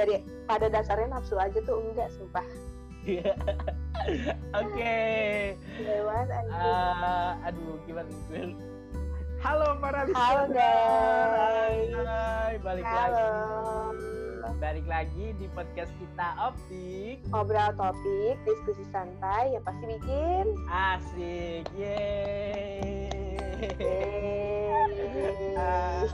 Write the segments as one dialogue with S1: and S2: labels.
S1: dari pada dasarnya nafsu aja tuh enggak sumpah
S2: Iya. Oke.
S1: lewat
S2: Ah, aduh, gimana gue? Halo para
S1: Halo, guys.
S2: Hai, balik
S1: halo
S2: lagi. Balik lagi di podcast kita Optik.
S1: ngobrol topik diskusi santai yang pasti bikin
S2: Asik. Yeay. Ah,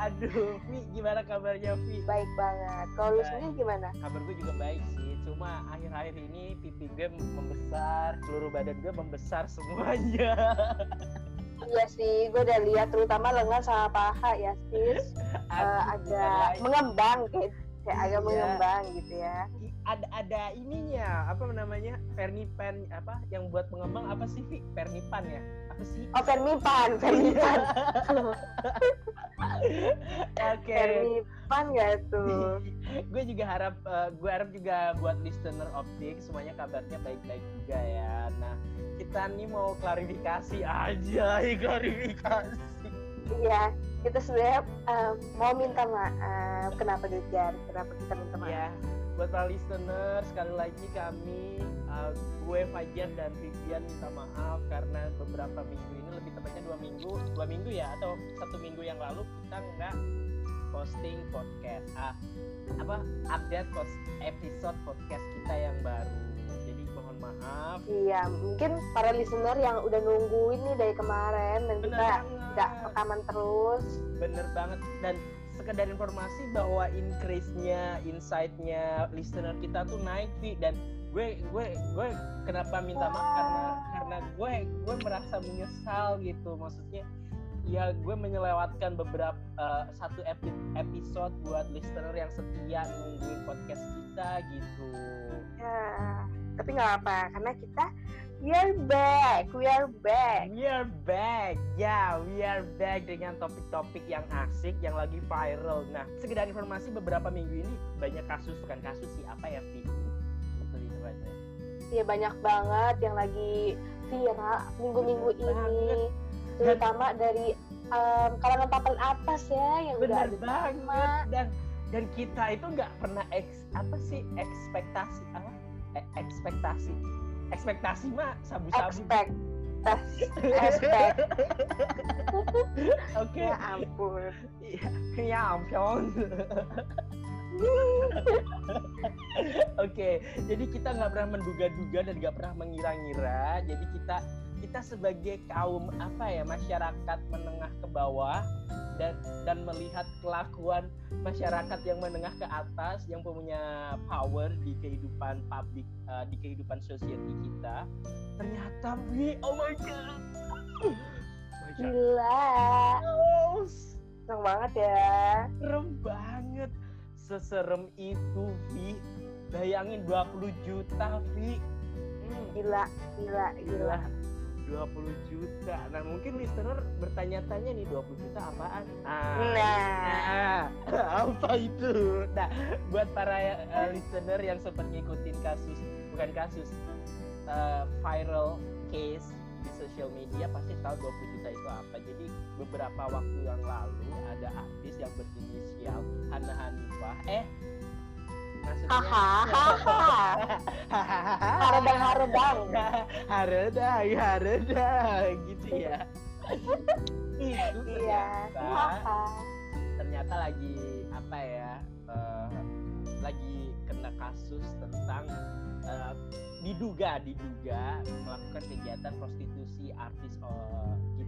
S2: aduh, Vi, gimana kabarnya Vi?
S1: baik banget kalau lu sendiri gimana
S2: Kabar gue juga baik sih, cuma akhir-akhir ini pipi gue membesar, seluruh badan gue membesar semuanya.
S1: iya sih gue udah lihat terutama lengan sama paha ya sis
S2: Aduh,
S1: agak mengembang kayak kayak agak
S2: Iya.
S1: mengembang gitu ya
S2: ada ada ininya apa namanya pernipan apa yang buat mengembang apa sih Vi? pernipan ya? Apa sih?
S1: Oh Fermipan Fermipan
S2: oke.
S1: Fermipan gak tuh?
S2: Gue juga harap eh, gue harap juga buat listener optik semuanya kabarnya baik-baik juga ya. Nah kita nih mau klarifikasi aja klarifikasi.
S1: Iya kita sebenarnya eh, mau minta maaf kenapa Dejar kenapa kita minta maaf.
S2: Ya buat para listener sekali lagi kami uh, gue Fajar dan Vivian minta maaf karena beberapa minggu ini lebih tepatnya dua minggu dua minggu ya atau satu minggu yang lalu kita nggak posting podcast ah apa update post episode podcast kita yang baru. Jadi mohon maaf.
S1: Iya, mungkin para listener yang udah nungguin nih dari kemarin dan
S2: bener
S1: kita nggak rekaman terus.
S2: bener banget. Dan sekedar informasi bahwa increase-nya, insight-nya listener kita tuh naik Vi dan gue gue gue kenapa minta maaf? Karena karena gue gue merasa menyesal gitu. Maksudnya ya gue menyelewatkan beberapa eh, satu epi- episode buat listener yang setia nungguin podcast kita gitu.
S1: Ya, tapi nggak apa karena kita we are back, we are back.
S2: we are back. Ya we are back dengan topik-topik yang asik yang lagi viral. Nah sekedar informasi beberapa minggu ini banyak kasus bukan kasus sih apa ya Vi
S1: Iya banyak banget yang lagi viral minggu-minggu
S2: Bener banget.
S1: ini, terutama dari em, kalangan papan atas ya yang udah
S2: benar
S1: ada
S2: banget.
S1: drama.
S2: dan dan kita itu nggak pernah eks apa sih ekspektasi apa? Eh, ekspektasi ekspektasi mah sabu-sabu
S1: expect.
S2: oke
S1: ya ampun.
S2: Iya, ya ampun. Oke, jadi kita nggak pernah menduga-duga dan nggak pernah mengira-ngira. Jadi kita kita sebagai kaum apa ya masyarakat menengah ke bawah dan dan melihat kelakuan masyarakat yang menengah ke atas yang punya power di kehidupan publik eh, di kehidupan society kita ternyata we oh my god.
S1: Gila, seneng banget ya.
S2: serem banget. Seserem itu Vi bayangin 20 juta Vi Hmm,
S1: Gila, gila, gila.
S2: gila 20 juta. Nah mungkin listener bertanya-tanya nih 20 juta apaan? Nah,
S1: Nah.
S2: nah, apa itu? Nah buat para eh, listener yang sempat ngikutin kasus bukan kasus eh, viral case di sosial media pasti tahu 20 juta itu apa. Jadi beberapa waktu yang lalu ada artis yang berinisial Hana Hanifah. Eh
S1: Hahaha. Haredang haredang.
S2: Haredang, gitu ya. itu
S1: Iya.
S2: ternyata ternyata lagi apa ya eh, lagi kena kasus tentang eh, diduga diduga melakukan kegiatan prostitusi artis gitu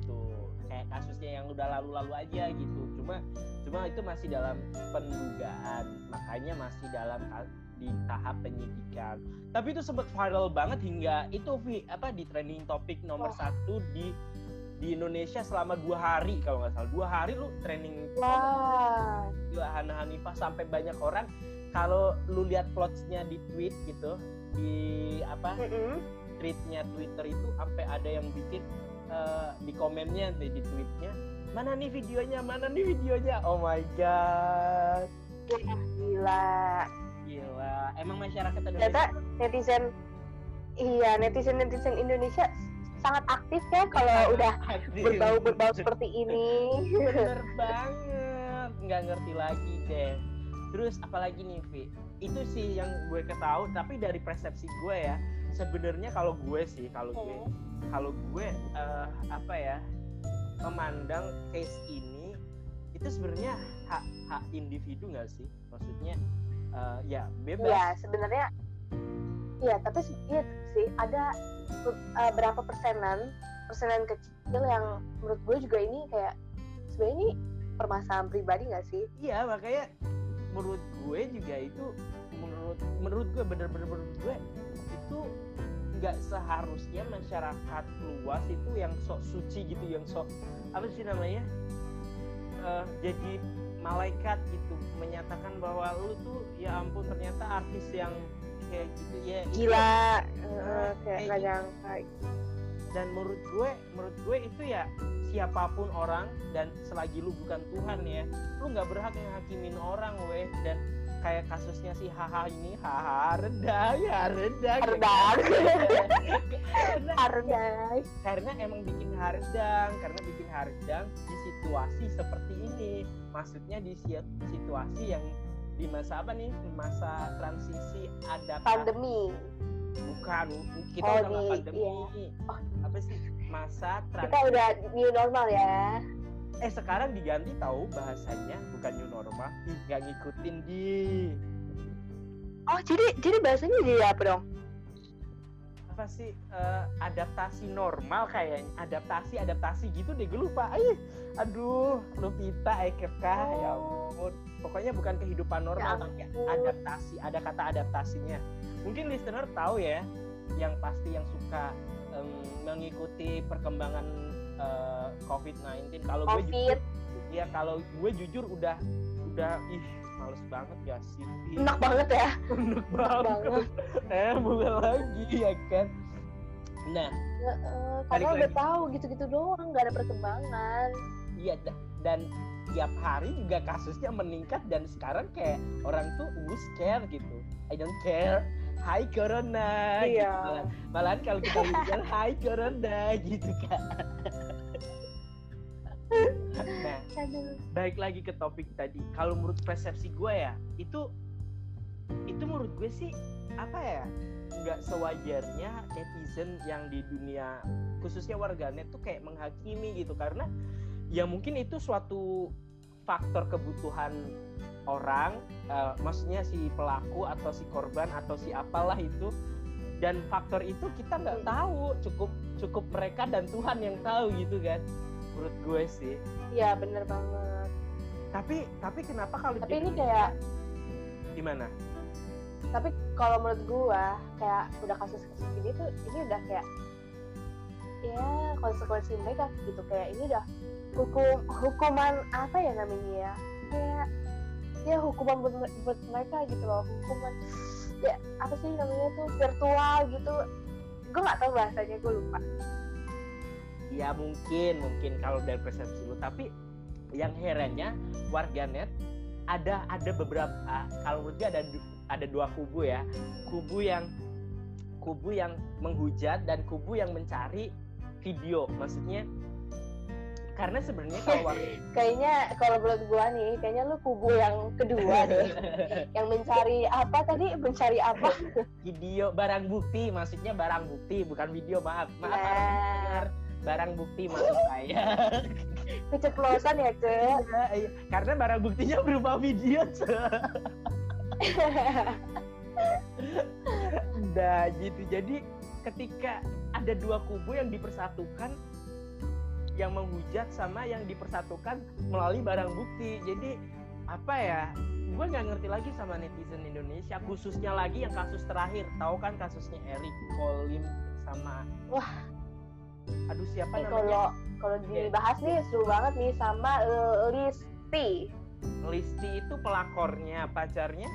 S2: kayak kasusnya yang udah lalu-lalu aja gitu cuma cuma itu masih dalam pendugaan makanya masih dalam di tahap penyidikan tapi itu sempat viral banget hingga itu Vi apa di trending topik nomor
S1: Wah.
S2: satu di di Indonesia selama dua hari kalau nggak salah dua hari lu trending
S1: Wah.
S2: gila Hana Hanifah sampai banyak orang kalau lu lihat plotsnya di tweet gitu di apa
S1: Mm-mm.
S2: tweetnya Twitter itu sampai ada yang bikin eh, di komennya di, di tweetnya mana nih videonya mana nih videonya oh my god
S1: Gila.
S2: gila emang masyarakat
S1: Ternyata
S2: Indonesia
S1: netizen iya netizen netizen Indonesia sangat aktif ya kalau udah
S2: aktif.
S1: berbau-berbau seperti ini.
S2: bener banget nggak ngerti lagi deh terus apalagi nih Vi itu sih yang gue ketahui tapi dari persepsi gue ya sebenarnya kalau gue sih kalau gue
S1: Hmm.
S2: Kalau gue eh, apa ya memandang case ini itu sebenarnya hak hak individu nggak sih maksudnya eh, ya bebas
S1: Iya, sebenarnya iya, tapi iya sih ada uh, berapa persenan persenan kecil yang menurut gue juga ini kayak sebenarnya ini permasalahan pribadi nggak sih?
S2: Iya makanya menurut gue juga itu menurut menurut gue bener-bener menurut gue nggak seharusnya masyarakat luas itu yang sok suci gitu yang sok apa sih namanya Eh, jadi malaikat gitu menyatakan bahwa lu tuh ya ampun ternyata artis yang kayak gitu ya
S1: Gila,
S2: Ah,
S1: uh, kayak
S2: kayak
S1: nggak
S2: gitu. dan menurut gue menurut gue itu ya siapa pun orang dan selagi lu bukan Tuhan ya lu nggak berhak menghakimin orang weh dan kayak kasusnya si haha ini haha redang ya ya
S1: Redang.
S2: kan? karena, karena emang bikin hardang karena bikin hardang di situasi seperti ini maksudnya di si- situasi yang di masa apa nih masa transisi adaptasi
S1: Pandemi.
S2: bukan kita
S1: Oh,
S2: udah
S1: di-
S2: pandemi
S1: iya. Oh.
S2: apa sih masa
S1: Kita
S2: transisi
S1: udah new normal ya.
S2: Eh sekarang diganti tahu bahasanya bukan new normal. Ih nggak ngikutin di
S1: Oh, jadi jadi bahasanya jadi apa dong?
S2: apa sih eh, adaptasi normal kayaknya. Adaptasi adaptasi gitu deh gue lupa. Ih, aduh Lupita Ekeka ya ampun. Pokoknya bukan kehidupan normal
S1: Ya
S2: tapi adaptasi ada kata adaptasinya. Mungkin listener tahu ya yang pasti yang suka em, mengikuti perkembangan eh, COVID-19 kalau gue jujur
S1: Covid.
S2: ya kalau gue jujur udah udah ih males banget ya sih.
S1: Enak banget ya.
S2: enak
S1: banget.
S2: banget eh mulai lagi ya kan nah
S1: Heeh,
S2: Balik
S1: karena udah
S2: lagi.
S1: tahu gitu-gitu doang, nggak ada perkembangan.
S2: iya da- dan tiap hari juga kasusnya meningkat dan sekarang kayak orang tuh uh scare gitu I don't care Hai Corona gitu.
S1: Iya.
S2: malahan, malahan kalau kita bilang Hai Corona gitu kan nah
S1: Aduh.
S2: balik lagi ke topik tadi. Kalau menurut persepsi gue ya itu itu menurut gue sih apa ya nggak sewajarnya netizen yang di dunia khususnya warganet tuh kayak menghakimi gitu. Karena ya mungkin itu suatu faktor kebutuhan orang eh, maksudnya si pelaku atau si korban atau si apalah itu. Dan faktor itu kita nggak tahu cukup cukup mereka dan Tuhan yang tahu gitu kan menurut gue sih.
S1: Iya bener banget.
S2: tapi tapi kenapa kalau
S1: Tapi ini kayak,
S2: gimana?
S1: Tapi kalau menurut gua kayak udah kasus-kasus gini tuh ini udah kayak ya konsekuensi mereka gitu. Kayak ini udah hukum hukuman apa ya namanya ya? Kayak ya hukuman buat, buat mereka gitu loh. Hukuman ya apa sih namanya tuh virtual gitu. Gue nggak tahu bahasanya gue lupa
S2: ya mungkin mungkin kalau dari persepsi lu. Tapi yang herannya warganet ada ada beberapa ah, kalau menurut gue ada ada dua kubu ya. Kubu yang kubu yang menghujat dan kubu yang mencari video. Maksudnya karena sebenarnya kalau
S1: kayaknya kalau menurut gua nih kayaknya lu kubu yang kedua deh yang mencari apa tadi? Mencari apa?
S2: Video barang bukti. Maksudnya barang bukti bukan video. Maaf maaf para
S1: Nah.
S2: Barang bukti maksud saya
S1: keceplosan ya ke
S2: Iya, iya. karena barang buktinya berupa video Ce. Nah gitu jadi ketika ada dua kubu yang dipersatukan yang menghujat sama yang dipersatukan melalui barang bukti jadi apa ya gue nggak ngerti lagi sama netizen Indonesia khususnya lagi yang kasus terakhir tahu kan kasusnya Eric Kolim sama
S1: Wah.
S2: Aduh siapa
S1: Nih
S2: namanya?
S1: kalau kalau dibahas nih seru banget nih sama eh, Listi.
S2: Listi itu pelakornya pacarnya?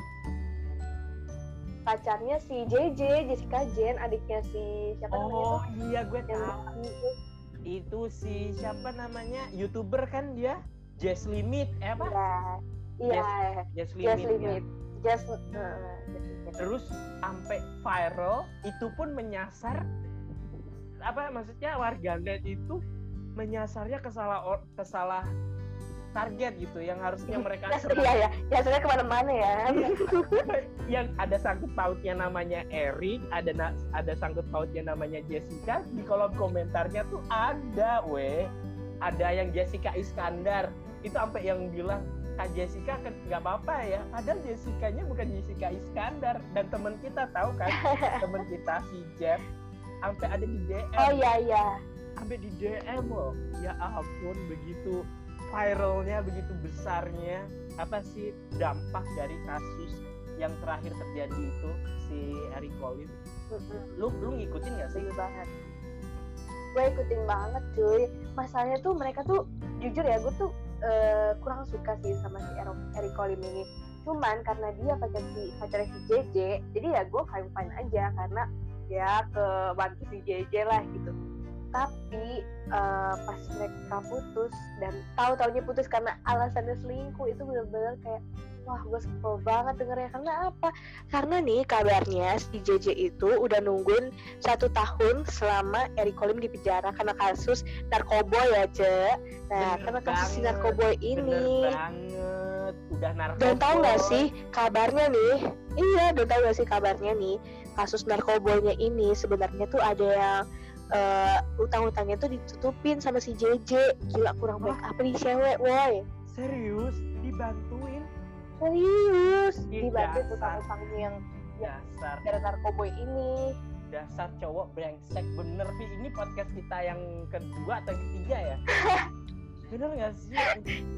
S1: Pacarnya si JJ Jessica Jen adiknya si siapa namanya
S2: oh iya gue
S1: yang
S2: tahu.
S1: itu
S2: itu si siapa namanya? Youtuber kan dia? Jazz Limit eh apa?
S1: Ya iya.
S2: Jazz
S1: just
S2: Limit, ya.
S1: limit. Just eh, just
S2: terus sampai viral itu pun menyasar apa maksudnya warganet itu menyasarnya ke salah or- ke salah target gitu yang harusnya mereka
S1: Ya, iya ya, ya sebenarnya ke mana-mana ya.
S2: yang ada sangkut pautnya namanya Eric, ada na- ada sangkut pautnya namanya Jessica di kolom komentarnya tuh ada, weh. Ada yang Jessica Iskandar itu sampai yang bilang Kak Jessica nggak apa-apa ya. Padahal Jessicanya bukan Jessica Iskandar dan teman kita tahu kan, teman kita si Jeff sampai ada di DM,
S1: Oh iya iya.
S2: sampai di DM loh. Ya ampun, begitu viralnya, begitu besarnya apa sih dampak dari kasus yang terakhir terjadi itu si Eric
S1: Mm-mm.
S2: lu lu ngikutin gak sih
S1: banget. Gue ikutin banget cuy. Masalahnya tuh mereka tuh jujur ya gue tuh eh, kurang suka sih sama si Eric Colim ini. Cuman karena dia pacar si pacarnya si JJ, jadi ya gue fine fine aja karena ya ke bantu si JJ lah gitu. Tapi eh, pas mereka putus dan tahu taunya putus karena alasannya selingkuh itu bener-bener kayak wah gue sebel banget dengernya karena apa? Karena nih kabarnya si JJ itu udah nungguin satu tahun selama Eric Colim di penjara karena kasus narkoboy ya Ce. Nah
S2: Bener
S1: karena kasus si
S2: banget,
S1: narkoboy
S2: bener
S1: ini.
S2: banget udah narkoba
S1: Dan tahu nggak sih kabarnya nih? Iya, dan tahu nggak sih kabarnya nih kasus narkoboynya ini sebenarnya tuh ada yang eh, utang-utangnya tuh ditutupin sama si JJ. Gila kurang baik apa nih cewek, woi.
S2: serius? Dibantuin?
S1: Serius,
S2: Ih,
S1: dibantu utang-utangnya yang
S2: dasar.
S1: gara narkoboy ini.
S2: dasar cowok brengsek bener Pi ini podcast kita yang kedua atau ketiga ya? Bener gak sih?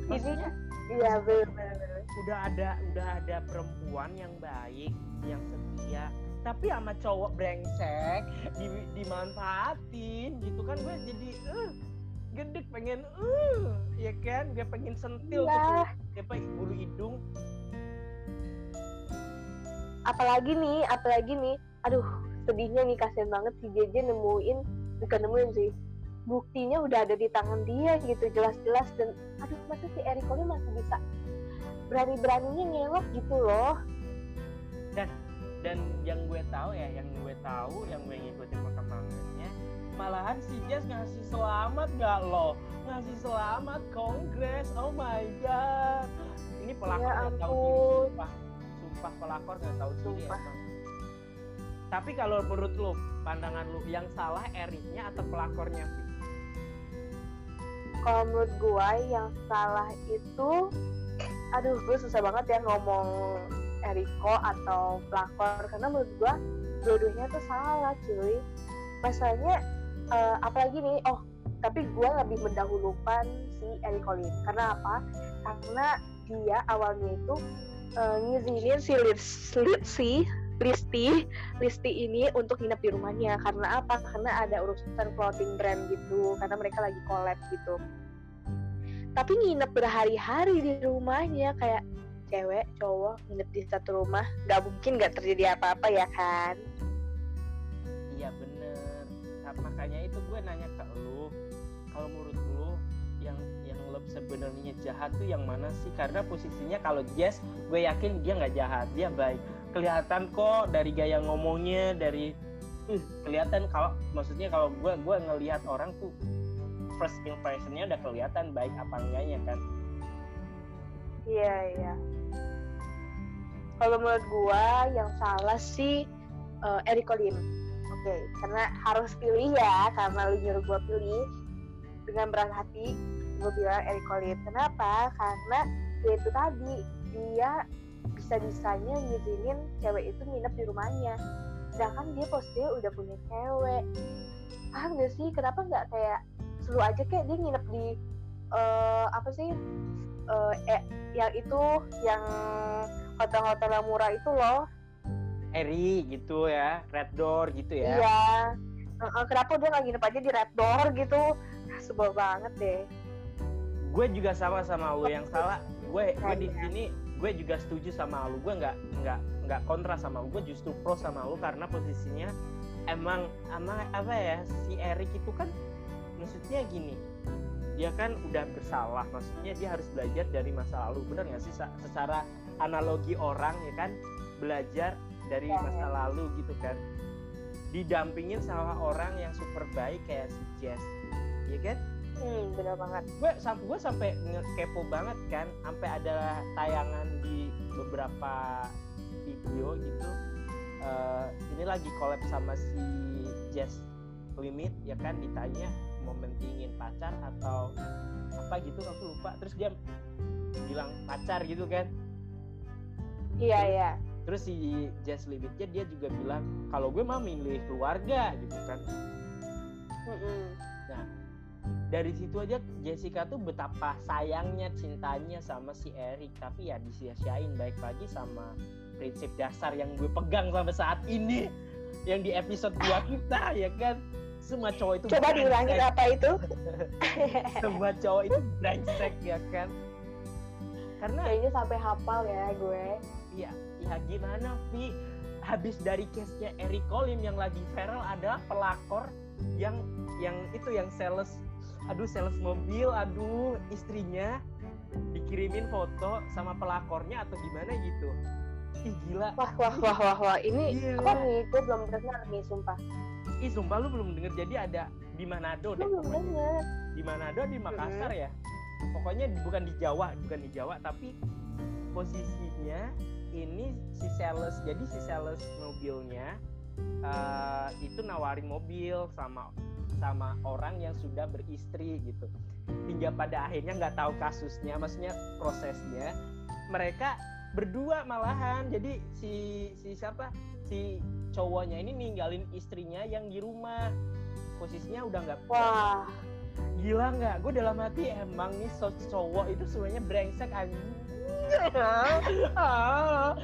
S2: Maksudnya
S1: Iya benar-benar.
S2: udah ada udah ada perempuan yang baik yang setia tapi sama cowok brengsek di, dimanfaatin gitu kan gue jadi eh gede pengen eh ya kan? Gue pengen sentil
S1: Iya.
S2: tuh apa bulu hidung.
S1: Apalagi nih apalagi nih aduh sedihnya nih kasihan banget si JJ nemuin bukan nemuin sih buktinya udah ada di tangan dia gitu jelas-jelas dan aduh masa si Eric Cole masih bisa berani-beraninya ngelok gitu loh.
S2: Dan yang gue tahu ya yang gue tahu yang gue ngikutin perkembangannya malahan si Jess ngasih selamat gak lo ngasih selamat kongres oh my god. Ini pelakor
S1: Ya
S2: nggak tahu diri sumpah. Sumpah pelakor nggak tahu diri
S1: Sumpah.
S2: emang. tapi kalau menurut lu pandangan lu yang salah Eriknya atau pelakornya?
S1: Kalau menurut gua yang salah itu aduh gue susah banget ya ngomong Eriko atau pelakor karena menurut gua dua-duanya tuh salah cuy. Masalahnya eh, apalagi nih oh tapi gua lebih mendahulukan si Eriko Lin. Karena apa? Karena dia awalnya itu eh, ngizinin si Lis- si Listi Listi ini untuk nginep di rumahnya. Karena apa? Karena ada urusan clothing brand gitu karena mereka lagi collab gitu. Tapi nginep berhari-hari di rumahnya kayak cewek cowok nginep di satu rumah nggak mungkin nggak terjadi apa-apa ya kan
S2: Iya bener. Nah, makanya itu gue nanya ke lu, kalau menurut lu yang yang lo sebenarnya jahat tuh yang mana sih? Karena posisinya kalau Jess, gue yakin dia nggak jahat, dia baik. Kelihatan kok dari gaya ngomongnya, dari uh, kelihatan kalau maksudnya kalau gue gue ngelihat orang tuh first impressionnya udah kelihatan baik apa enggaknya kan?
S1: iya iya kalau menurut gua yang salah sih uh, Eriko Lim oke. Karena harus pilih ya karena lu nyuruh gua pilih. Dengan berat hati gue bilang Eriko Lim kenapa? Karena dia itu tadi dia bisa-bisanya ngizinin cewek itu nginep di rumahnya. Sedangkan dia posisinya udah punya cewek. Paham gak sih? Kenapa nggak kayak seru aja kayak dia nginep di eh, apa sih? Eh, eh, yang itu yang hotel-hotel yang murah itu loh.
S2: Eri gitu ya, Red Door gitu ya.
S1: iya. Kenapa dia nggak nginep aja di Red Door gitu? Sebel banget deh.
S2: Gue juga sama sama lu yang salah. Gue gue di sini gue juga setuju sama lu. Gue nggak nggak nggak kontra sama lu. Gue justru pro sama lu karena posisinya emang emang apa ya si Erik itu kan maksudnya gini. Dia kan udah bersalah. Maksudnya dia harus belajar dari masa lalu. Bener nggak sih secara analogi orang ya kan? Belajar dari
S1: Ya,
S2: masa lalu gitu kan? Didampingin sama orang yang super baik kayak si Jess ya kan?
S1: Hmm benar banget.
S2: Gue sampai gue sampai kepo banget kan sampai ada tayangan di beberapa video gitu. Uh, ini lagi collab sama si Jazz Limit ya kan? Ditanya mau mentingin pacar atau apa gitu aku lupa. Terus dia bilang pacar gitu kan
S1: iya iya.
S2: Terus si Jazz Limitnya dia juga bilang kalau gue mah milih keluarga gitu kan.
S1: Mm-mm.
S2: nah dari situ aja Jessica tuh betapa sayangnya cintanya sama si Eric. Tapi ya disia-siain baik lagi sama prinsip dasar yang gue pegang sampai saat ini yang di episode 2 kita ya kan? Semua cowok itu
S1: coba diulangi apa itu?
S2: Semua cowok itu brengsek ya kan? Karena
S1: kayaknya sampai hafal ya gue
S2: ya ya gimana Vi habis dari case-nya Eric Colim yang lagi viral adalah pelakor yang yang itu yang sales aduh sales mobil aduh istrinya dikirimin foto sama pelakornya atau gimana gitu. Ih gila.
S1: Wah wah wah wah wah. Ini
S2: Gila.
S1: apa nih gue belum dengar nih sumpah.
S2: Ih sumpah lu belum denger. Jadi ada di Manado deh
S1: belum denger.
S2: Di Manado di Makassar ya. Pokoknya bukan di Jawa bukan di Jawa tapi posisinya ini si sales jadi si sales mobilnya eh, itu nawarin mobil sama sama orang yang sudah beristri gitu. Hingga pada akhirnya nggak tahu kasusnya maksudnya prosesnya mereka berdua malahan. Jadi si si siapa? Si cowoknya ini ninggalin istrinya yang di rumah. Posisinya udah nggak
S1: wah.
S2: Gila nggak? Gue dalam hati emang nih cowok itu sebenarnya brengsek anjing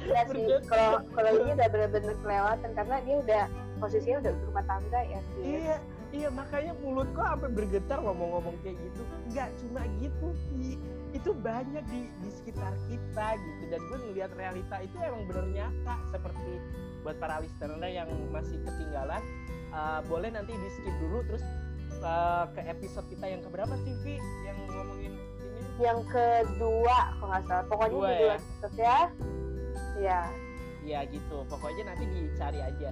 S1: ya sih kalau kalau ini udah bener-bener kelewatan karena dia udah posisinya udah rumah tangga ya sih
S2: iya iya makanya mulut kok sampai bergetar lo mau ngomong kayak gitu. Nggak cuma gitu Ki. itu banyak di di sekitar kita gitu. Dan gue ngelihat realita itu emang bener nyata. Seperti buat para listener yang masih ketinggalan uh, boleh nanti di skip dulu terus uh, ke episode kita yang keberapa sih Vi yang ngomongin ini
S1: yang kedua kalau nggak salah. Pokoknya
S2: Dua
S1: di dua
S2: ya?
S1: ya. Ya
S2: ya gitu. Pokoknya nanti dicari aja.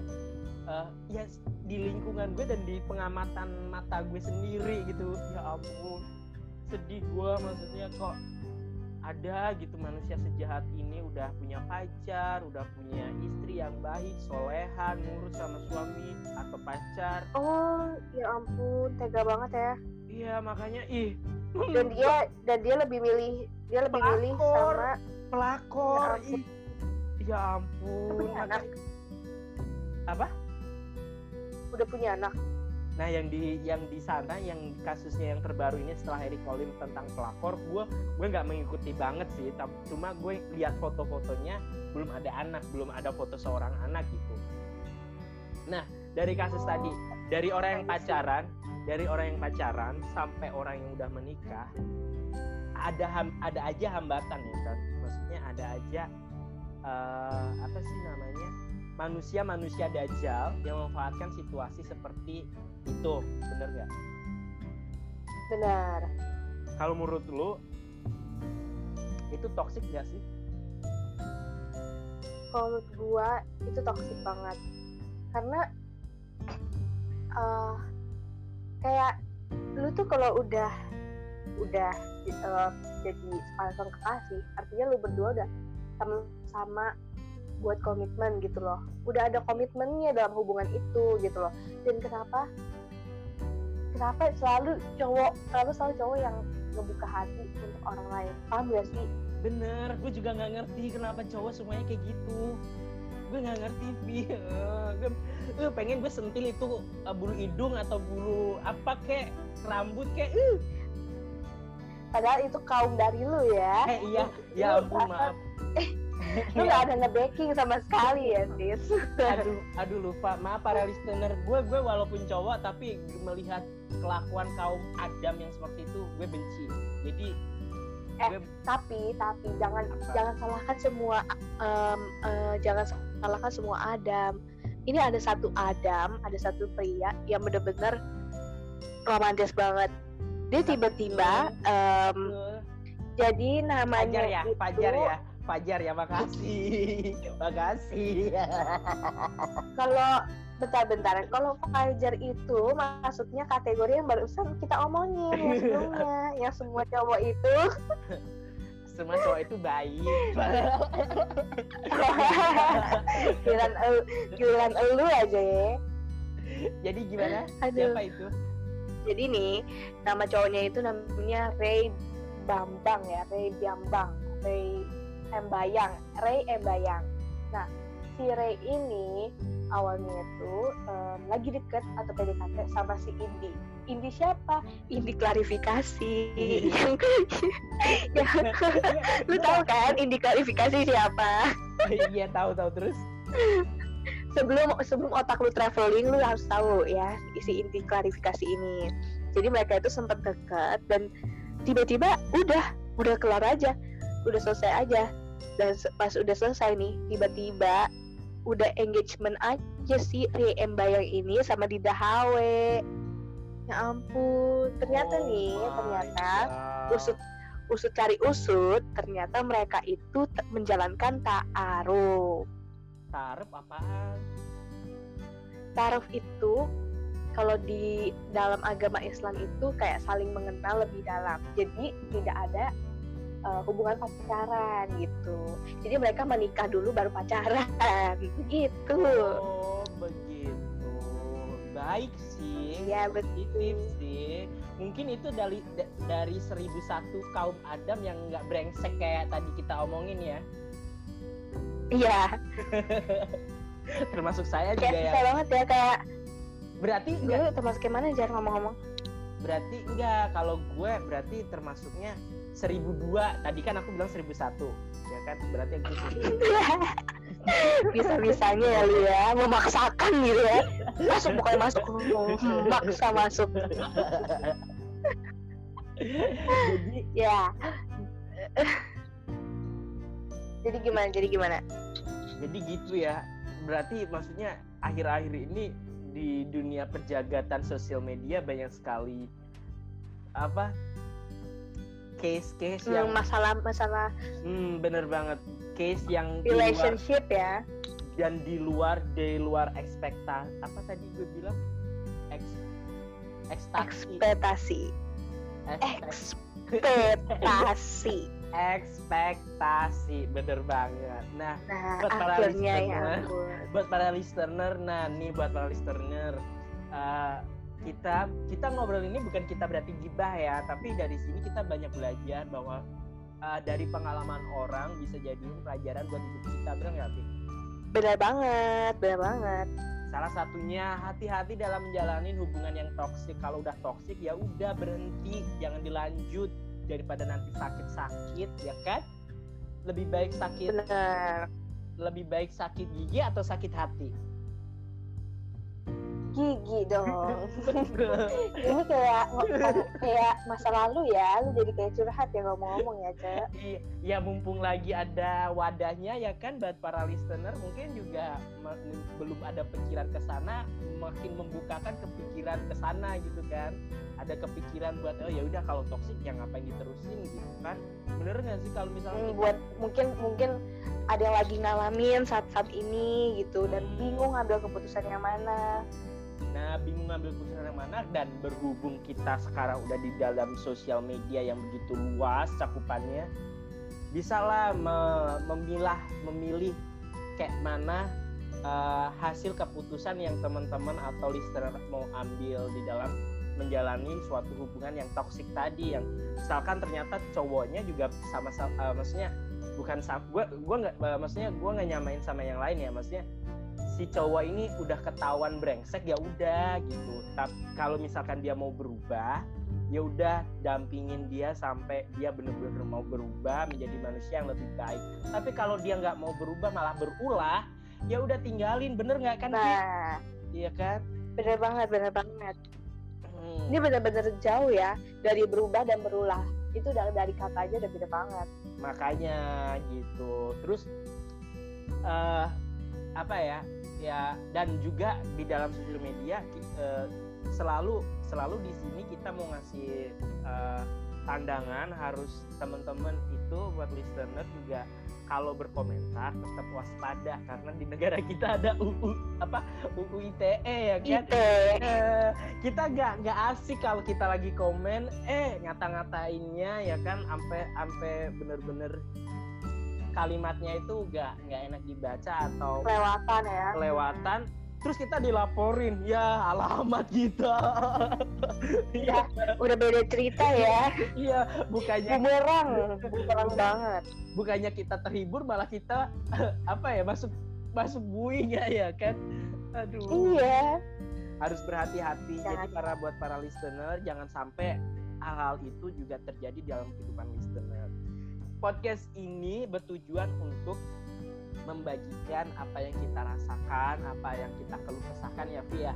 S2: Eh, ya di lingkungan gue dan di pengamatan mata gue sendiri gitu. Ya ampun. Sedih gue maksudnya kok ada gitu manusia sejahat ini udah punya pacar udah punya istri yang baik solehan nurut sama suami atau pacar.
S1: Oh ya ampun. Tega banget ya
S2: iya makanya ih
S1: dan dia dan dia lebih milih dia lebih milih
S2: Pelakor.
S1: sama
S2: pelakor
S1: Ya ampun.
S2: ih ya ampun
S1: punya anak.
S2: apa
S1: udah punya anak
S2: Nah, yang di yang di sana yang kasusnya yang terbaru ini setelah Eric Colim tentang pelakor, gue gue nggak mengikuti banget sih. Tapi cuma gue lihat foto-fotonya belum ada anak, belum ada foto seorang anak gitu. Nah, dari kasus
S1: Oh.
S2: tadi, dari orang yang pacaran, dari orang yang pacaran sampai orang yang udah menikah, ada ham- ada aja hambatan ya kan. Maksudnya ada aja eh, apa sih namanya? manusia-manusia dajjal yang memanfaatkan situasi seperti itu. Bener nggak?
S1: Benar.
S2: Kalau menurut lu? Itu toxic gak sih?
S1: Kalau menurut gua itu toxic banget. Karena eh kayak lu tuh kalau udah udah eh, jadi sepasang kekasih artinya lu berdua udah sama-sama buat komitmen gitu loh. Udah ada komitmennya dalam hubungan itu gitu loh. Dan kenapa kenapa selalu cowok selalu selalu cowok yang ngebuka hati untuk orang lain? Paham gak sih?
S2: Bener gue juga nggak ngerti kenapa cowok semuanya kayak gitu. Gue nggak ngerti gue eh, pengen gue sentil itu eh, bulu hidung atau bulu apa kek rambut kek eh.
S1: Padahal itu kaum dari lu ya.
S2: Eh, iya. Ya ampun maaf.
S1: Lu gak ada nge-backing sama sekali ya sis
S2: aduh aduh lupa. Maaf para listener. Gue gue walaupun cowok tapi melihat kelakuan kaum Adam yang seperti itu gue benci. Jadi
S1: Eh,
S2: gue
S1: tapi tapi jangan
S2: Apa?
S1: jangan salahkan semua em, eh, jangan salahkan semua Adam ini ada satu Adam ada satu pria yang bener-bener romantis banget. Dia tiba-tiba
S2: eh,
S1: jadi namanya
S2: Fajar ya
S1: itu
S2: Fajar ya. Fajar ya makasih. Makasih.
S1: Kalau bentar-bentar kalau Fajar itu maksudnya kategori yang barusan kita omongin yang sebelumnya yang semua cowok itu
S2: semua cowok itu baik
S1: giliran elu, giliran elu aja ya.
S2: Jadi gimana?
S1: Aduh.
S2: siapa itu?
S1: Jadi nih nama cowoknya itu namanya Ray Bambang ya Ray Bambang Ray Embayang Ray Embayang. Nah si Ray ini awalnya itu em, lagi deket atau PDKT sama si Indi. Indi siapa? Indi klarifikasi. Yang, yang lu tahu kan Indi klarifikasi siapa?
S2: iya tahu tahu. Terus?
S1: Sebelum sebelum otak lu traveling lu harus tahu ya isi inti klarifikasi ini. Jadi mereka itu sempat dekat dan tiba-tiba udah udah kelar aja udah selesai aja. Dan pas udah selesai nih tiba-tiba udah engagement aja si Rie Embayang ini sama Dida Hawe ya ampun ternyata
S2: Oh
S1: nih ternyata
S2: God.
S1: usut usut cari usut ternyata mereka itu t- menjalankan ta'aruf
S2: Tarif apaan
S1: Taruf itu kalau di dalam agama Islam itu kayak saling mengenal lebih dalam. Jadi tidak ada uh, hubungan pacaran gitu. Jadi mereka menikah dulu baru pacaran. Gitu.
S2: Oh begitu. Baik sih.
S1: Iya,
S2: Positif sih. Mungkin itu dari da- dari seribu satu kaum Adam yang nggak brengsek kayak tadi kita omongin ya.
S1: Iya,
S2: Termasuk saya juga
S1: kayak
S2: ya.
S1: susah banget ya kayak
S2: Berarti
S1: dulu
S2: enggak
S1: termasuk kayak mana jangan ngomong-ngomong.
S2: berarti enggak kalau gue berarti termasuknya seribu dua tadi kan aku bilang seribu satu ya kan berarti aku
S1: Bisa-bisanya ya lu ya, memaksakan gitu ya. Masuk bukan masuk, maksa masuk.
S2: jadi
S1: Ya. Jadi gimana? Jadi gimana?
S2: jadi gitu ya berarti maksudnya akhir-akhir ini di dunia perjagatan sosial media banyak sekali apa case-case yang
S1: Hmm, masalah-masalah
S2: hmm, bener banget. Case yang di luar,
S1: relationship ya.
S2: dan di luar di luar ekspektasi apa tadi gue bilang? Eks, ekstasi
S1: ekspektasi.
S2: Ekspek-
S1: ekspektasi.
S2: Ekspektasi bener banget. Nah
S1: nah
S2: Buat para
S1: ya
S2: listener.
S1: ampun.
S2: buat para listener nah nih buat para listener eh, kita kita ngobrol ini bukan kita berarti gibah ya tapi dari sini kita banyak belajar bahwa eh, dari pengalaman orang bisa jadi pelajaran buat hidup kita benar nggak sih
S1: benar banget benar banget.
S2: Salah satunya hati-hati dalam menjalani hubungan yang toksik. Kalau udah toksik ya udah berhenti. Jangan dilanjut daripada nanti sakit-sakit ya kan? Lebih baik sakit
S1: benar
S2: lebih baik sakit gigi atau sakit hati
S1: gigi dong. Ini kayak kayak masa lalu ya lu jadi kayak curhat ya ngomong-ngomong ya cek
S2: I- ya mumpung lagi ada wadahnya ya kan buat para listener mungkin juga belum ada pikiran ke sana makin membukakan kepikiran ke sana gitu kan. Ada kepikiran buat oh ya udah kalau toksik ya ngapain diterusin? gitu kan. Bener nggak sih kalau misalnya
S1: Hmm, buat mungkin mungkin ada yang lagi ngalamin saat-saat ini gitu dan
S2: Hmm.
S1: bingung ngambil keputusan yang mana
S2: Nah, bingung ngambil keputusan yang mana? Dan berhubung kita sekarang udah di dalam sosial media yang begitu luas cakupannya, bisalah me- memilah, memilih kayak mana eh, hasil keputusan yang teman-teman atau listener mau ambil di dalam menjalani suatu hubungan yang toksik tadi yang misalkan ternyata cowoknya juga sama-sama maksudnya bukan sama gua gua nggak eh, maksudnya gua nggak nyamain sama yang lain ya maksudnya si cowok ini udah ketahuan brengsek ya udah gitu. Tapi kalau misalkan dia mau berubah, ya udah dampingin dia sampai dia bener-bener mau berubah menjadi manusia yang lebih baik. Tapi kalau dia nggak mau berubah malah berulah, ya udah tinggalin bener nggak kan?
S1: Nah
S2: Iya kan?
S1: bener banget bener banget
S2: Hmm.
S1: ini bener-bener jauh ya dari berubah dan berulah itu dari dari kata aja udah beda banget
S2: makanya gitu. Terus eh apa ya? Ya dan juga di dalam sosial media eh, selalu selalu di sini kita mau ngasih pandangan harus teman-teman itu buat listener juga kalau berkomentar tetap waspada karena di negara kita ada UU apa UU ITE ya kan
S1: Ite.
S2: Eh, kita nggak nggak asik kalau kita lagi komen eh ngata-ngatainnya ya kan sampai sampai bener-bener kalimatnya itu nggak nggak enak dibaca atau
S1: Kelewatan ya.
S2: kelewatan terus kita dilaporin ya alamat kita
S1: Ya, udah beda cerita ya.
S2: iya bukannya
S1: Bumerang, bumerang banget.
S2: bukannya kita terhibur malah kita apa ya masuk masuk buing ya ya kan aduh
S1: Iya.
S2: harus berhati-hati jadi
S1: Jangan.
S2: para buat para listener jangan sampai hal-hal itu juga terjadi dalam kehidupan listener podcast ini bertujuan untuk membagikan apa yang kita rasakan apa yang kita keluh kesahkan ya Vi ya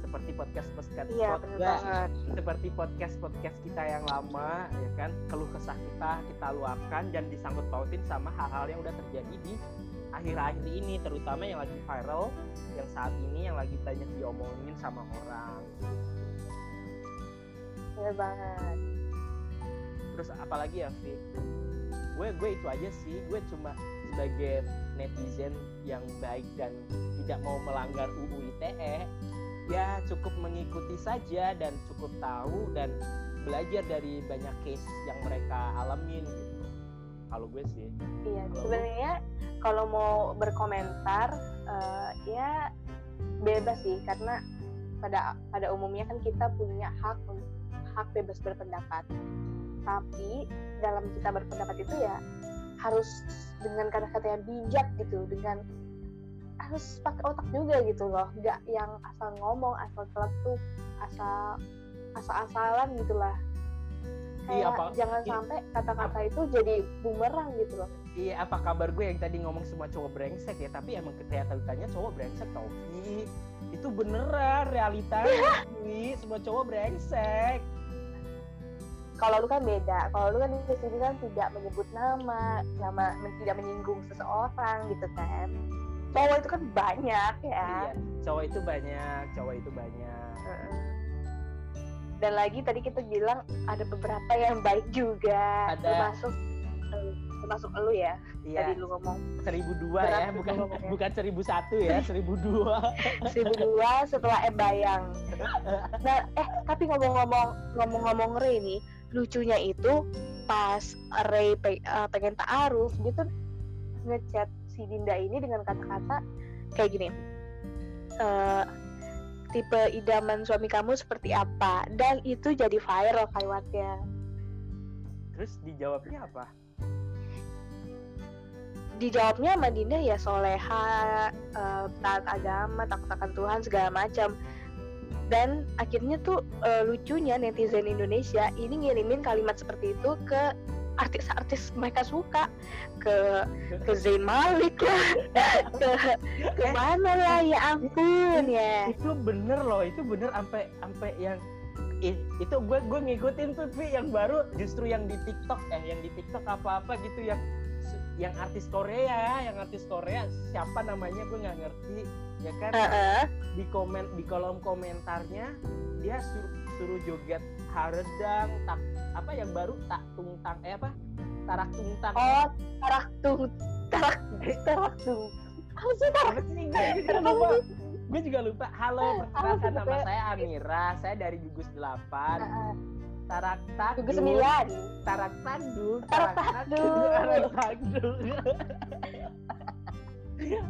S2: seperti podcast podcast
S1: Iya, banget.
S2: seperti podcast podcast kita yang lama ya kan keluh kesah kita kita luapkan dan disangkut pautin sama hal-hal yang udah terjadi di akhir-akhir ini terutama yang lagi viral yang saat ini yang lagi banyak diomongin sama orang
S1: Bener banget.
S2: terus apalagi ya Vi gue gue itu aja sih. Gue cuma sebagai netizen yang baik dan tidak mau melanggar UU ITE ya cukup mengikuti saja dan cukup tahu dan belajar dari banyak case yang mereka alamin gitu. Kalau gue sih.
S1: Iya, sebenarnya kalau mau berkomentar eh, ya bebas sih karena pada pada umumnya kan kita punya hak hak bebas berpendapat. Tapi dalam kita berpendapat itu ya harus dengan kata-kata yang bijak gitu, dengan harus pakai otak juga gitu loh, nggak yang asal ngomong, asal celetuk, asal asal-asalan gitulah.
S2: Iya,
S1: Kayak
S2: apa-
S1: jangan
S2: i-
S1: sampai kata-kata itu jadi bumerang gitu loh.
S2: Iya, apa kabar gue yang tadi ngomong semua cowok brengsek ya? Tapi emang realitanya cowok brengsek tau Vi. Itu beneran realitanya. Semua cowok brengsek.
S1: Kalau lu kan beda. Kalau lu kan di sini kan tidak menyebut nama nama men- tidak menyinggung seseorang gitu kan. Cowok itu kan banyak ya.
S2: Iya, cowok itu banyak, cowok itu banyak.
S1: Dan lagi tadi kita bilang ada beberapa yang baik juga.
S2: Ada.
S1: termasuk eh, termasuk lu ya. Tadi
S2: Iya,
S1: lu ngomong.
S2: Seribu dua ya, bukan
S1: ngomongnya.
S2: bukan seribu satu ya, seribu dua.
S1: seribu dua setelah em bayang. Nah eh tapi ngomong-ngomong ngomong-ngomong Ray nih lucunya itu pas Ray pe- eh, pengen ta'aruf dia tuh ngechat si Dinda ini dengan kata-kata kayak gini eh tipe idaman suami kamu seperti apa? Dan itu jadi viral kalimatnya
S2: Terus dijawabnya apa?
S1: dijawabnya sama Dinda ya soleha eh, taat agama takut akan Tuhan segala macam dan akhirnya tuh eh, lucunya netizen Indonesia ini ngirimin kalimat seperti itu ke artis-artis mereka suka. Ke ke Zayn Malik lah ke ke mana lah ya ampun ya.
S2: Itu bener loh, itu bener sampai sampai yang itu gue gue ngikutin tuh Vi yang baru justru yang di TikTok eh yang di TikTok apa-apa gitu yang yang artis Korea, yang artis Korea siapa namanya? Gue nggak ngerti ya kan?
S1: Heeh.
S2: di komen di kolom komentarnya dia suruh suruh joget haredang tak apa yang baru? Tak tungtang eh apa? Tarak tungtang.
S1: Oh tarak tung tarak tarak tung. Apa sih? tarak
S2: sih gue juga lupa.
S1: sih?
S2: gue juga lupa. Halo perkenalkan nama saya Amira. Saya dari gugus 8
S1: Heeh.
S2: Tarak tanduk
S1: Tugas sembilan.
S2: Tarak tanduk
S1: Tarak
S2: tarak tanduk
S1: ya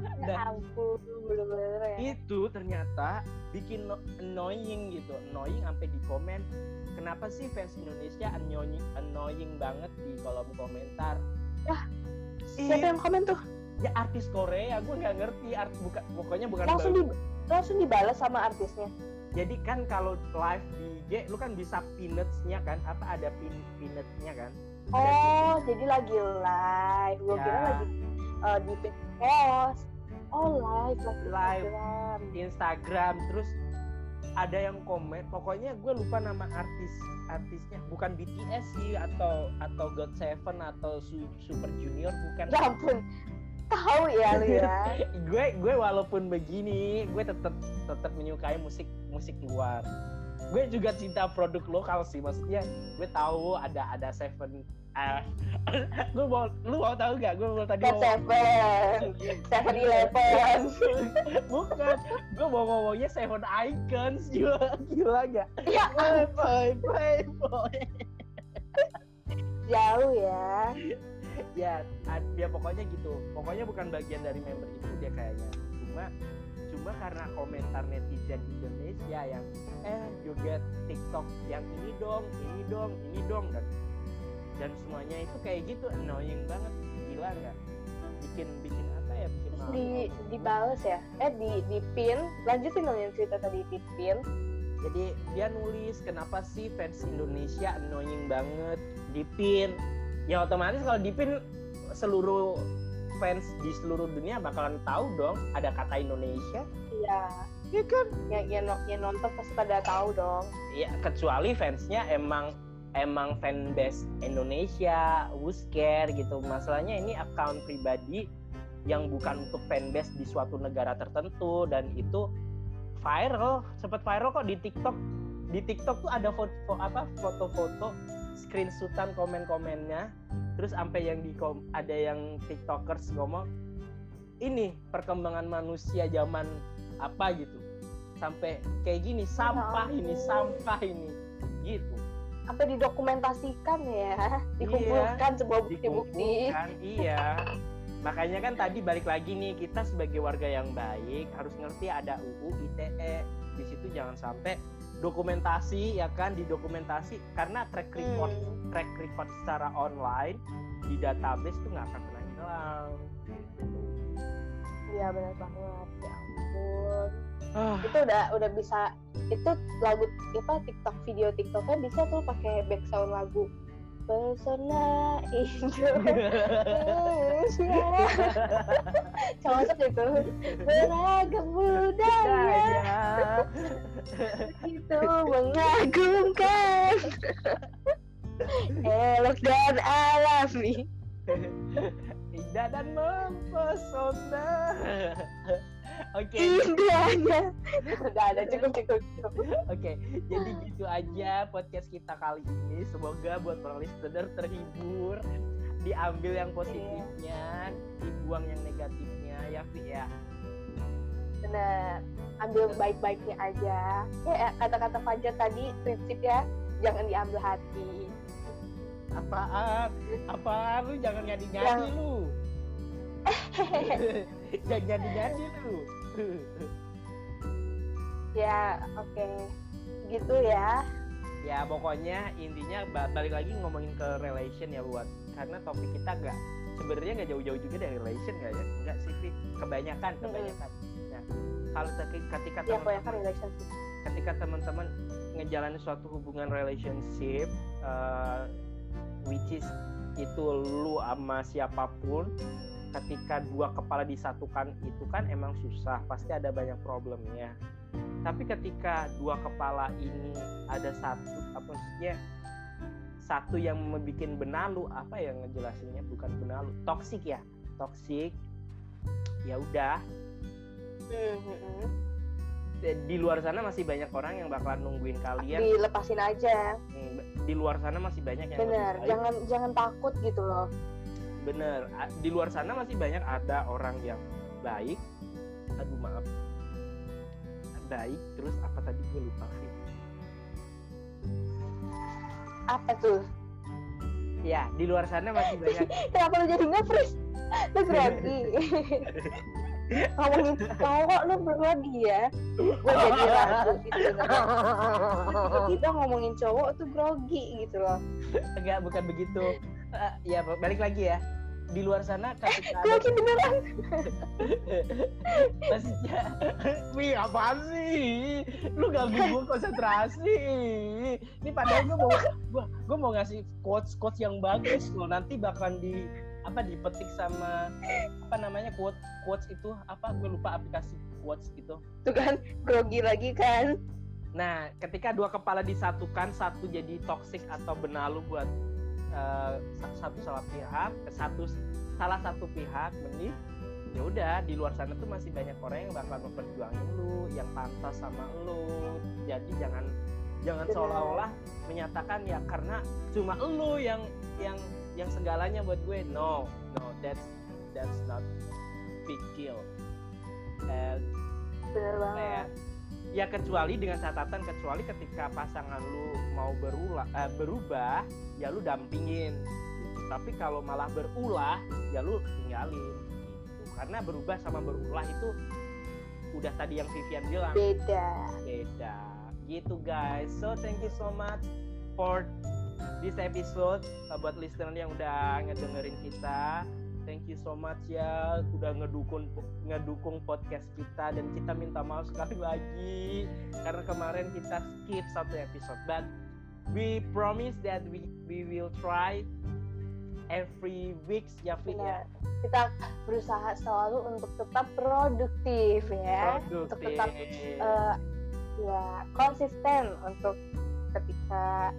S1: ampun bener-bener ya.
S2: Itu ternyata bikin no- annoying gitu. Annoying sampai di komen. Kenapa sih fans Indonesia annoying annoying banget di kolom komentar?
S1: Siapa yang komen tuh?
S2: Ya artis Korea. Gue nggak ngerti. Art bukan pokoknya bukan
S1: langsung di langsung dibalas sama artisnya.
S2: Jadi kan kalau live di IG lu kan bisa peanuts-nya kan? Apa ada pin peanuts-nya kan?
S1: Oh jadi lagi live. Gue
S2: Ya.
S1: kira lagi eh, di post. Oh live lagi
S2: Live.
S1: Instagram.
S2: Instagram. Terus ada yang komen. Pokoknya gue lupa nama artis artisnya. Bukan BTS sih atau atau God Seven atau Su- Super Junior bukan.
S1: Ya ampun. Tahu ya lu ya.
S2: Gue gue walaupun begini gue tetap tetap menyukai musik musik luar gue juga cinta produk lokal sih maksudnya gue tahu ada ada seven uh, gue mau lu mau tahu gak gue mau tadi
S1: Cat
S2: mau
S1: Seven, Seven Eleven.
S2: bukan. Gue mau ngomongnya seven icons. Gila gila gak
S1: Ya,
S2: playboy playboy
S1: jauh ya.
S2: ya ya pokoknya gitu. Pokoknya bukan bagian dari member itu dia kayaknya. Cuma cuma karena komentar netizen Indonesia yang eh joget TikTok yang ini dong ini dong ini dong dan dan semuanya itu kayak gitu annoying banget gila nggak bikin bikin apa ya bikin
S1: Terus
S2: malu
S1: di dibales ya. Eh di di pin. Lanjutin dong yang cerita tadi di pin.
S2: jadi dia nulis kenapa sih fans Indonesia annoying banget di pin ya otomatis kalau di pin seluruh fans di seluruh dunia bakalan tahu dong ada kata Indonesia
S1: Iya.
S2: ya kan
S1: Yang yang, yang nonton pasti pada tahu dong.
S2: ya kecuali fansnya emang emang fanbase Indonesia Wusker gitu masalahnya ini account pribadi yang bukan untuk fanbase di suatu negara tertentu dan itu viral sempat viral kok di TikTok di TikTok tuh ada foto apa foto-foto screenshotan komen-komennya terus sampai yang di kom- ada yang tiktokers ngomong ini perkembangan manusia zaman apa gitu sampai kayak gini sampah ini
S1: ampun.
S2: sampah ini gitu
S1: Sampai didokumentasikan ya. Dikumpulkan sebuah bukti-bukti.
S2: iya makanya kan tadi balik lagi nih kita sebagai warga yang baik harus ngerti ada UU ITE di situ jangan sampai dokumentasi ya kan didokumentasi karena track record
S1: Hmm.
S2: track record secara online di database tuh nggak akan pernah hilang gitu.
S1: Iya benar banget. Ya ampun.
S2: ah
S1: Itu udah udah bisa itu lagu apa TikTok video TikToknya bisa tuh pakai background lagu pesona Indonesia cocok itu? Beragam budaya. Itu mengagumkan. Elok dan alami.
S2: Indah dan mempesona oke.
S1: Indahnya. Udah ada cukup cukup cukup
S2: Oke, jadi gitu aja podcast kita kali ini. Semoga buat para listener terhibur, diambil yang positifnya, dibuang yang negatifnya, ya ya.
S1: bener ambil baik-baiknya aja. Ya kata-kata Fajar tadi prinsip ya jangan diambil hati.
S2: Apaan? Apaan lu? Jangan nyanyi-nyanyi lu. jangan nyanyi-nyanyi lu.
S1: ya oke. Gitu ya.
S2: Ya pokoknya intinya ba- balik lagi ngomongin ke relation ya buat. Karena topik kita nggak sebenarnya nggak jauh-jauh juga dari relation nggak ya? Nggak sih kebanyakan kebanyakan. Nah kalau ketika
S1: ya
S2: teman ketika teman-teman ngejalanin suatu hubungan relationship uh, which is itu lu sama siapa pun ketika dua kepala disatukan itu kan emang susah pasti ada banyak problemnya. Tapi ketika dua kepala ini ada satu apa maksudnya satu yang membuat benalu apa yang ngejelasinnya? Bukan benalu toksik ya? Toksik. Ya udah.
S1: Hmm, hmm, hmm.
S2: di luar sana masih banyak orang yang bakalan nungguin kalian.
S1: Dilepasin aja.
S2: Hmm, di luar sana masih banyak yang
S1: bener jangan jangan takut gitu loh
S2: bener. Di luar sana masih banyak ada orang yang baik. Aduh maaf. Baik terus apa tadi? Gue lupa sih
S1: apa tuh?
S2: Ya di luar sana masih banyak.
S1: Kenapa lu jadi nge-freeze? Lu grogi ngomongin cowok lu grogi ya? Gue jadi ragu gitu. Tiba-tiba ngomongin cowok tuh grogi gitu loh.
S2: Enggak bukan begitu Eh, ya balik lagi ya. Di luar sana ketika ada
S1: grogi beneran.
S2: Maksudnya wih apaan sih? Lu ganggu gue konsentrasi. Ini padahal gue mau gue gue mau ngasih quotes quotes yang bagus loh. Nanti bakalan di apa dipetik sama apa namanya quote quotes itu apa gue lupa aplikasi quotes gitu.
S1: Tuh kan grogi lagi kan.
S2: Nah ketika dua kepala disatukan satu jadi toxic atau benalu buat eh, sa- satu salah pihak satu salah satu pihak mending ya udah di luar sana tuh masih banyak orang yang bakal memperjuangin lu yang pantas sama lu. Jadi jangan jangan seolah-olah menyatakan ya karena cuma lu yang yang yang segalanya buat gue. No no that's that's not big deal. And
S1: bener
S2: apa ya,
S1: banget
S2: ya kecuali dengan catatan kecuali ketika pasangan lu mau berulah eh, berubah ya lu dampingin. Gitu. tapi kalau malah berulah ya lu tinggalin gitu. karena berubah sama berulah itu udah tadi yang Vivian bilang.
S1: Beda.
S2: Beda. Gitu guys. So thank you so much for this episode. Uh, buat listener yang udah ngedengerin kita thank you so much ya udah ngedukung ngedukung podcast kita dan kita minta maaf sekali lagi karena kemarin kita skip satu episode. But we promise that we we will try every weeks ya. Vin ya
S1: kita berusaha selalu untuk tetap produktif ya. Untuk tetap
S2: produktif
S1: eh, ya konsisten untuk ketika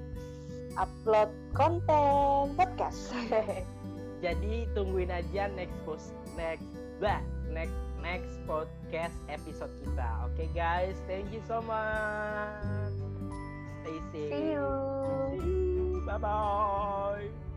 S1: upload konten podcast
S2: Jadi tungguin aja next post next bah next next podcast episode kita. Oke guys, thank you so much. Stay safe.
S1: see you
S2: See you. Bye bye.